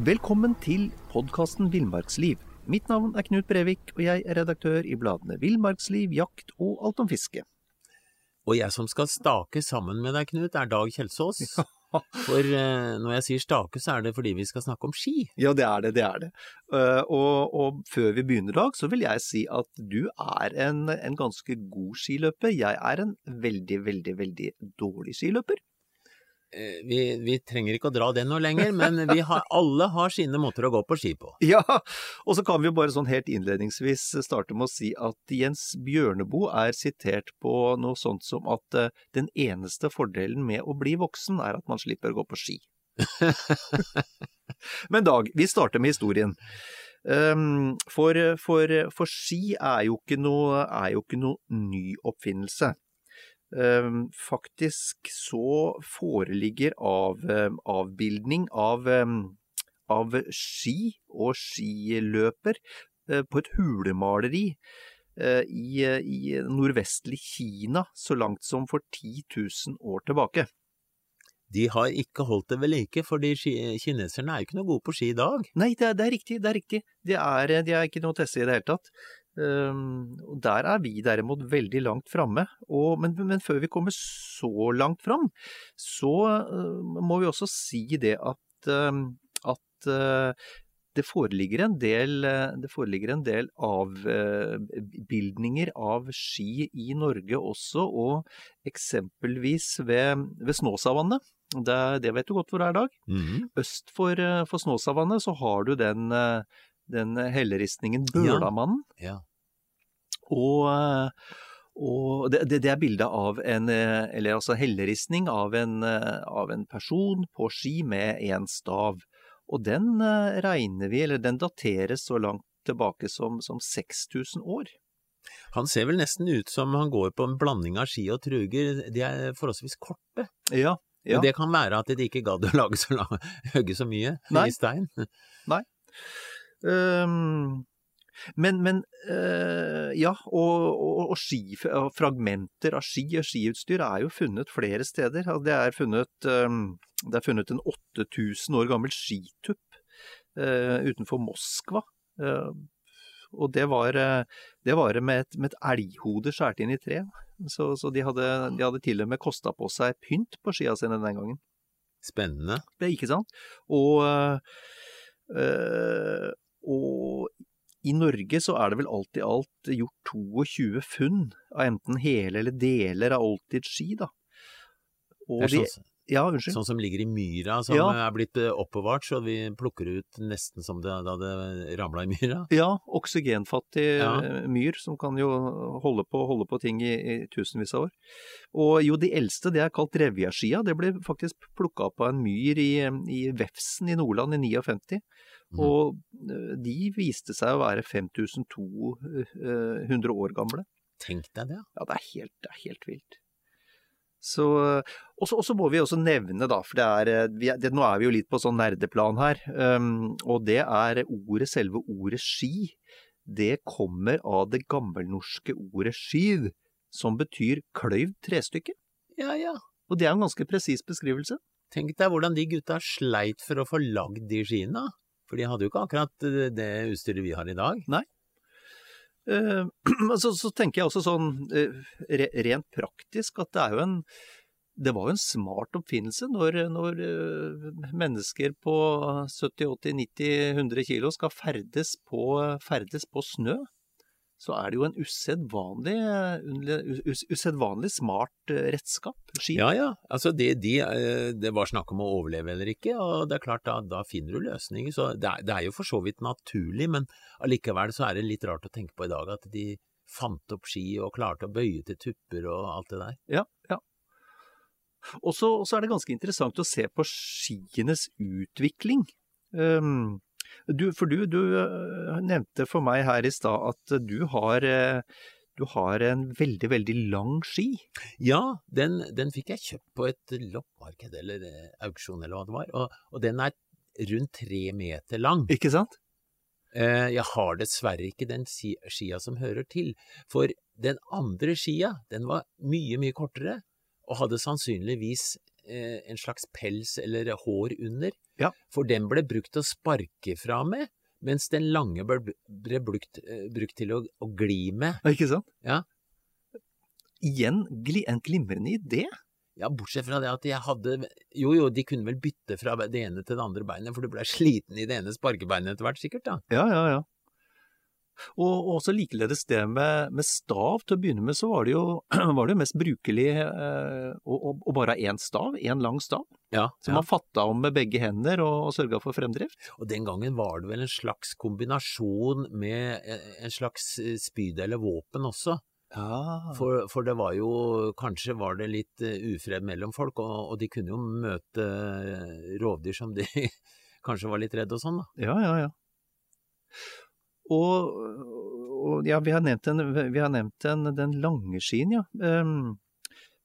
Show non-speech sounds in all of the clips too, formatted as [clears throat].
Velkommen til podkasten Villmarksliv. Mitt navn er Knut Brevik, og jeg er redaktør i bladene Villmarksliv, Jakt og Alt om fiske. Og jeg som skal stake sammen med deg, Knut, er Dag Kjelsås. [laughs] For eh, når jeg sier stake, så er det fordi vi skal snakke om ski. Ja, det er det, det er det. Uh, og, og, før vi begynner, Dag, så vil jeg si at du er en, en ganske god skiløper. Jeg er en veldig, veldig, veldig dårlig skiløper. Eh, vi, vi, trenger ikke å dra det noe lenger, men vi har, alle har sine måter å gå på ski på. [laughs] Ja, og så kan vi jo bare sånn helt innledningsvis starte med å si at Jens Bjørneboe er sitert på noe sånt som at uh, den eneste fordelen med å bli voksen er at man slipper å gå på ski. [laughs] men Dag, vi starter med historien. Um, for, for, for, ski er jo ikke noe, er jo ikke noe ny oppfinnelse. Ehm, faktisk så foreligger av, ehm, avbildning av, ehm, av ski og skiløper eh, på et hulemaleri eh, i, i nordvestlig Kina så langt som for 10 000 år tilbake. De har ikke holdt det ved like, for kineserne er ikke noe gode på ski i dag. Nei, det er, det er riktig, det er riktig. De er, de er ikke noe å teste i det hele tatt. Um, og der er vi derimot veldig langt framme. Men, men, før vi kommer så langt fram, så uh, må vi også si det at, uh, at uh, det foreligger en del, foreligger en del avbildninger av ski i Norge også, og eksempelvis ved, ved Snåsavannet. Det, det, vet du godt hvor det er, Dag. Mm -hmm. Øst for, for Snåsavannet så har du den den helleristningen Bølamannen. Ja. ja. Og, og det, det, er bilde av en eller altså helleristning av en, av en person på ski med én stav. Og den regner vi, eller den dateres så langt tilbake som, som 6000 år. Han ser vel nesten ut som han går på en blanding av ski og truger, de er forholdsvis korte. Ja, ja. Men det kan være at de ikke gadd å lage så lang, [laughs] hogge så mye Nei. i stein. Nei. Um, men, men øh, ja, og, og, og ski, fragmenter av ski og skiutstyr er jo funnet flere steder. Det er funnet, øh, det er funnet en 8000 år gammel skitupp øh, utenfor Moskva. og det var, det var med, et, med et elghode skåret inn i tre. Så, så de, hadde, de, hadde, til og med kosta på seg pynt på skia sine den gangen. Spennende. Det ikke sant? Og, og i Norge så er det vel alt i alt gjort 22 funn av enten hele eller deler av oldtidsski, da. Og er sånn, ja, unnskyld. Sånn som ligger i myra, som Ja. er blitt eh, oppbevart, så vi plukker ut nesten som det, da det ramla i myra. [laughs] Ja, oksygenfattig Ja. eh, myr som kan jo holde på, holde på ting i, i tusenvis av år. Og jo, de eldste, det er kalt Revjaskia. Det ble faktisk plukka opp av en myr i, i Vefsn i Nordland i 59. Mm. Og eh, de viste seg å være 5200 år gamle. Tenk deg det. Ja, det er helt, det er helt vilt. Så, og så må vi også nevne, da, for det er, er det, nå er vi jo litt på sånn nerdeplan her, um, og det er ordet, selve ordet ski. Det kommer av det gammelnorske ordet skyv, som betyr kløyvd trestykke. Ja, ja. Og det er en ganske presis beskrivelse. Tenk deg hvordan de gutta sleit for å få lagd de skiene. For de hadde jo ikke akkurat det utstyret vi har i dag. Eh, [clears throat] så, så tenker jeg også sånn eh, rent praktisk at det er jo en det var jo en smart oppfinnelse når, når uh, mennesker på 70-80-90-100 kilo skal ferdes på, ferdes på snø. Så er det jo en usedvanlig, us, usedvanlig smart uh, redskap. Ski. Ja, ja. Altså det, de, uh, det, var snakk om å overleve eller ikke, og det er klart da, da finner du løsninger. Så det er, det er, jo for så vidt naturlig, men allikevel så er det litt rart å tenke på i dag at de fant opp ski og klarte å bøye til tupper og alt det der. Ja, ja. Og så er det ganske interessant å se på skienes utvikling. Um, du, for du, du, eh, nevnte for meg her i stad at du har, eh, du har en veldig, veldig lang ski. Ja, den, den fikk jeg kjøpt på et loppemarked eller eh, auksjon eller hva det var, og, og den er rundt tre meter lang. Ikke sant? Jeg har dessverre ikke den skia som hører til, for den andre skia, den var mye, mye kortere, og hadde sannsynligvis en slags pels eller hår under, ja. for den ble brukt til å sparke fra med, mens den lange ble, ble brukt, eh, brukt, til å, å, gli med. Ikke sant? Ja. Igjen en glimrende idé. Ja, bortsett fra det at jeg hadde Jo jo, de kunne vel bytte fra det ene til det andre beinet, for du ble sliten i det ene sparkebeinet etter hvert, sikkert da. Ja, ja, ja. Og også likeledes det med, med, stav. Til å begynne med så var det jo, [clears throat] var det mest brukelig eh, å, å, bare ha én stav, én lang stav. Ja, som ja. man fatta om med begge hender og, og sørga for fremdrift. Og den gangen var det vel en slags kombinasjon med eh, en slags eh, spyd eller våpen også. Ja. For, for, det var jo Kanskje var det litt uh, ufred mellom folk, og, og de kunne jo møte rovdyr som de [laughs] kanskje var litt redde og sånn, da. Ja, ja, ja. Og, og, ja, vi har nevnt, den, vi har nevnt en, den lange skien, ja. Um,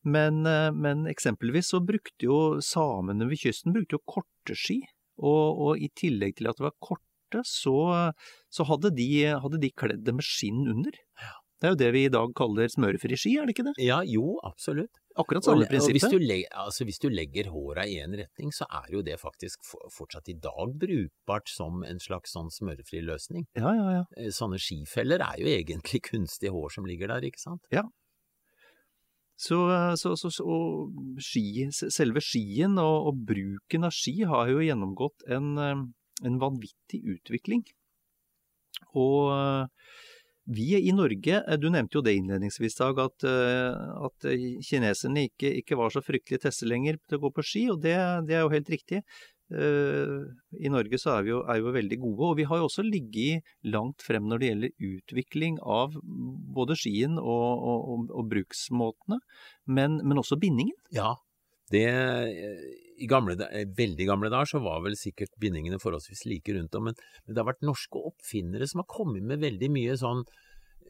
men, men, eksempelvis så brukte jo samene ved kysten brukte jo korte ski. Og, og i tillegg til at det var korte, så, så hadde, de, hadde de kledd det med skinn under. Det er jo det vi i dag kaller smørefri ski, er det ikke det? Ja, jo, absolutt. Akkurat samme prinsippet. Hvis du, legger, altså hvis du legger håra i én retning, så er jo det faktisk fortsatt i dag brukbart som en slags sånn smørefri løsning. Ja, ja, ja. Eh, sånne skifeller er jo egentlig [laughs] kunstig hår som ligger der, ikke sant? Ja. Så, så, så, så ski, selve skien og, og, bruken av ski har jo gjennomgått en, eh, en vanvittig utvikling. Og vi i Norge, eh, du nevnte jo det innledningsvis, Dag, at, eh, at kineserne ikke, ikke, var så fryktelig teste lenger til å gå på ski, og det, det er jo helt riktig. Eh, I Norge så er vi, jo, er jo veldig gode, og vi har jo også ligget langt frem når det gjelder utvikling av både skien og, og, og, og bruksmåtene, men, men, også bindingen. Ja, det, i gamle, veldig gamle dager så var vel sikkert bindingene forholdsvis like rundt om, men, men, det har vært norske oppfinnere som har kommet med veldig mye sånn,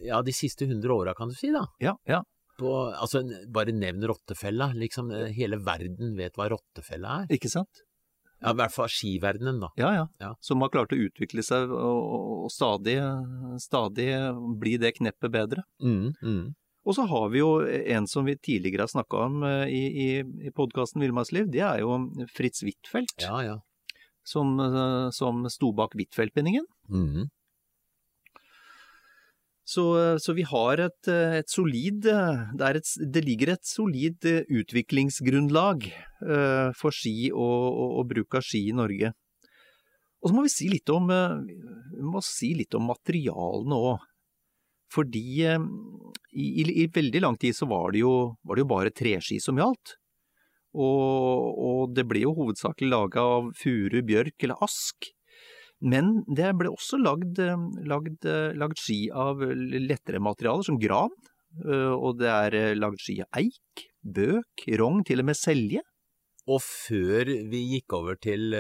ja, de siste hundre åra, kan du si, da. Ja, ja. På, altså, bare nevn rottefella, liksom, hele verden vet hva rottefella er. Ikke sant? Ja, i hvert fall skiverdenen, da. Ja, ja. ja. Som har klart å utvikle seg og, og stadig, stadig bli det kneppet bedre. Mm, mm. Og så har vi jo en som vi tidligere har snakka om eh, i, i, i podkasten Villmarksliv, det er jo Fritz Huitfeldt. Ja, ja. Som, eh, som sto bak Huitfeldt-bindingen. Mm. Så, så, vi har et, et solid det, et, det, ligger et solid utviklingsgrunnlag uh, for ski og, og, og, bruk av ski i Norge. Og så må vi si litt om, vi må si litt om materialene òg. Fordi eh, i, i, i, veldig lang tid så var det jo, var det jo bare treski som gjaldt. Og, og, det ble jo hovedsakelig laga av furu, bjørk eller ask. Men det ble også lagd, eh, lagd, eh, lagd ski av lettere materialer, som gran. Og det er lagd ski av eik, bøk, rogn, til og med selje. Og før vi gikk over til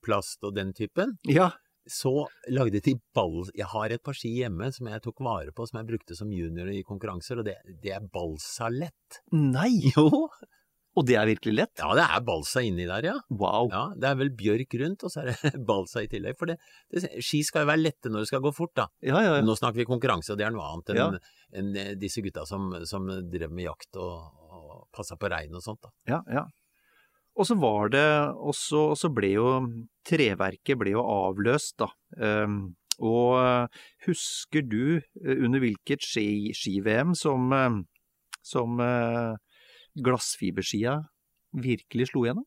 plast og den typen, ja så lagde de ball... Jeg har et par ski hjemme som jeg tok vare på, som jeg brukte som junior i konkurranser, og det, det er balsalett. Nei! [laughs] Jo! Og det er virkelig lett? Ja, det er balsa inni der, ja. Wow. Ja, Det er vel bjørk rundt, og så er det [laughs] balsa i tillegg. For det, det, ski skal jo være lette når det skal gå fort, da. Ja, ja, ja. Nå snakker vi konkurranse, og det er noe annet enn enn disse gutta som, som drev med jakt og, og passa på rein og sånt, da. Ja, ja. Og så var det og så ble jo treverket ble jo avløst, da. Um, Og eh, husker du eh, under hvilket ski- ski-VM som, eh, som glassfiberskia virkelig slo gjennom?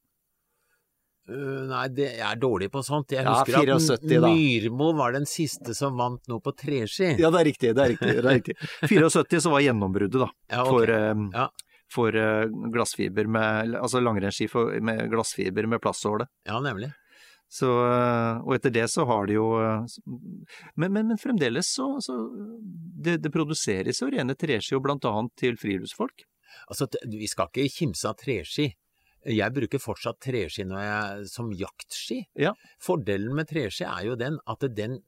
Uh, nei, det, er dårlig på sånt. Jeg Ja, husker 74 at. Myrmo var den siste som vant noe på treski. Ja, det er riktig. det er riktig, det er riktig. [laughs] 74 så var gjennombruddet, da. Ja, okay. For, um, Ja. For eh, glassfiber med Altså langrennsski med glassfiber med plastsåle. Ja, nemlig. Så, eh, og etter det så har de jo eh, Men, men, men fremdeles så, så det, det produseres jo rene treski, blant annet til friluftsfolk. Altså, vi skal ikke kimse av treski. Jeg bruker fortsatt treski når jeg, som jaktski. Ja. Fordelen med treski er jo den at den,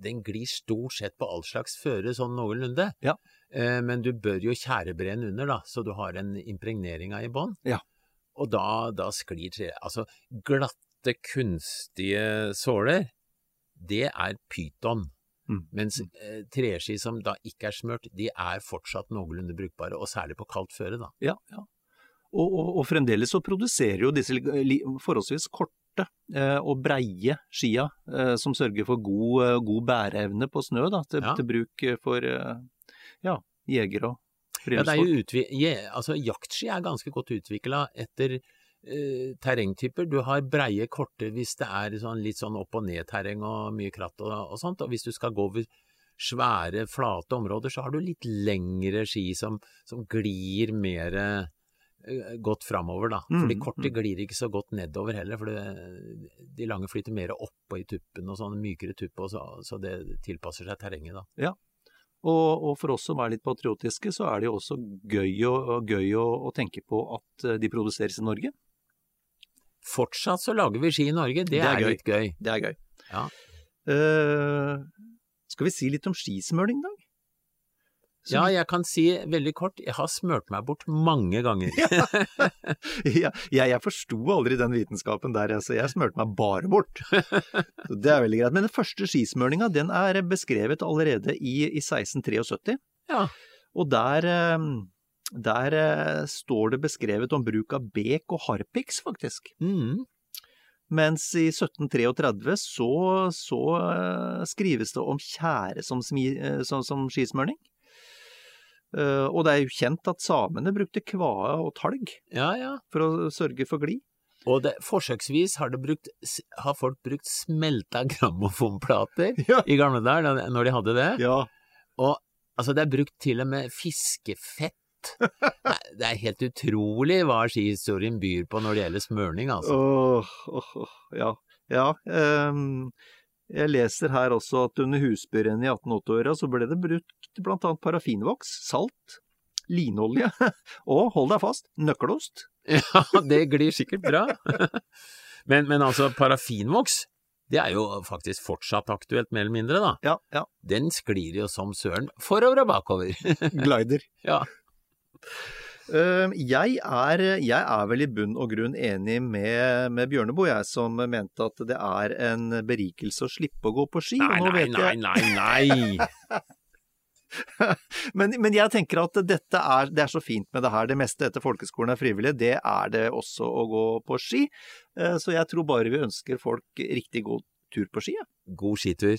den glir stort sett på all slags føre sånn noenlunde. Ja. Eh, Men du bør jo tjærebrenne under, da, så du har en impregnering av i bånn. Ja. Og da, da sklir tre... Altså, glatte, kunstige såler, det er pyton. Mm. Mens eh, treski som da ikke er smørt, de er fortsatt noenlunde brukbare, og særlig på kaldt føre, da. Ja, ja. Og, og, og fremdeles så produserer jo disse forholdsvis korte eh, og breie skia, eh, som sørger for god, eh, god bæreevne på snø, da, til, Ja. til bruk for eh, ja, jegere og Ja, friluftsfolk. Ja, ja, altså, jaktski er ganske godt utvikla etter eh, terrengtyper. Du har breie, korte hvis det er sånn, litt sånn opp- og ned-terreng og mye kratt og, og sånt. Og hvis du skal gå over svære, flate områder, så har du litt lengre ski som, som glir mer eh, godt framover, da. For de Mm, korte glir ikke så godt nedover heller, for det, de lange flyter mer oppå i tuppen og sånn, mykere tupp, og så, så det tilpasser seg terrenget, da. Og, og for oss som er litt patriotiske, så er det jo også gøy, å, gøy å, å tenke på at eh, de produseres i Norge. Fortsatt så lager vi ski i Norge, det, Det er er, gøy. litt gøy. Det er gøy. Ja. Uh, skal vi si litt om skismøring, Dag? Så- Ja, jeg kan si veldig kort, jeg har smørt meg bort mange ganger. [laughs] ja, jeg, jeg forsto aldri den vitenskapen der, så jeg smurte meg bare bort. Så det er veldig greit. Men den første skismøringa den er beskrevet allerede i, i 1673. Ja. Og der, eh, der eh, står det beskrevet om bruk av bek og harpiks, faktisk. Mm. Mens i 1733 så, så eh, skrives det om tjære som, eh, som, som skismøring. Eh, og det er jo kjent at samene brukte kvae og talg ja, ja. for å sørge for glid. Og det, forsøksvis har, det brukt, har folk brukt smelta [laughs] grammofonplater Ja. i gamle dager, når de hadde det. Ja. Og altså, det er brukt til og med fiskefett. [laughs] Nei, det er helt utrolig hva skihistorien byr på når det gjelder smørning, altså. Åh, oh, oh, ja. ja ehm, jeg leser her også at under husbyrennet i 1880-åra så ble det brukt blant annet parafinvoks, salt, linolje [laughs] og, hold deg fast, nøkkelost. Ja, det glir sikkert bra. [laughs] Men, men altså, parafinvoks, det er jo faktisk fortsatt aktuelt, mer eller mindre, da. Ja, ja. Den sklir jo som søren forover og bakover. Glider. [laughs] ja. Jeg, er, jeg er vel i bunn og grunn enig med, med Bjørneboe, jeg, som mente at det er en berikelse å slippe å gå på ski. Nei, nei, vet nei, jeg- nei, nei! [laughs] Men, men jeg tenker at dette er, det er så fint med det her. Det meste etter folkeskolen er frivillig. Det er det også å gå på ski. Eh, Så jeg tror bare vi ønsker folk riktig god tur på ski. ja. God skitur.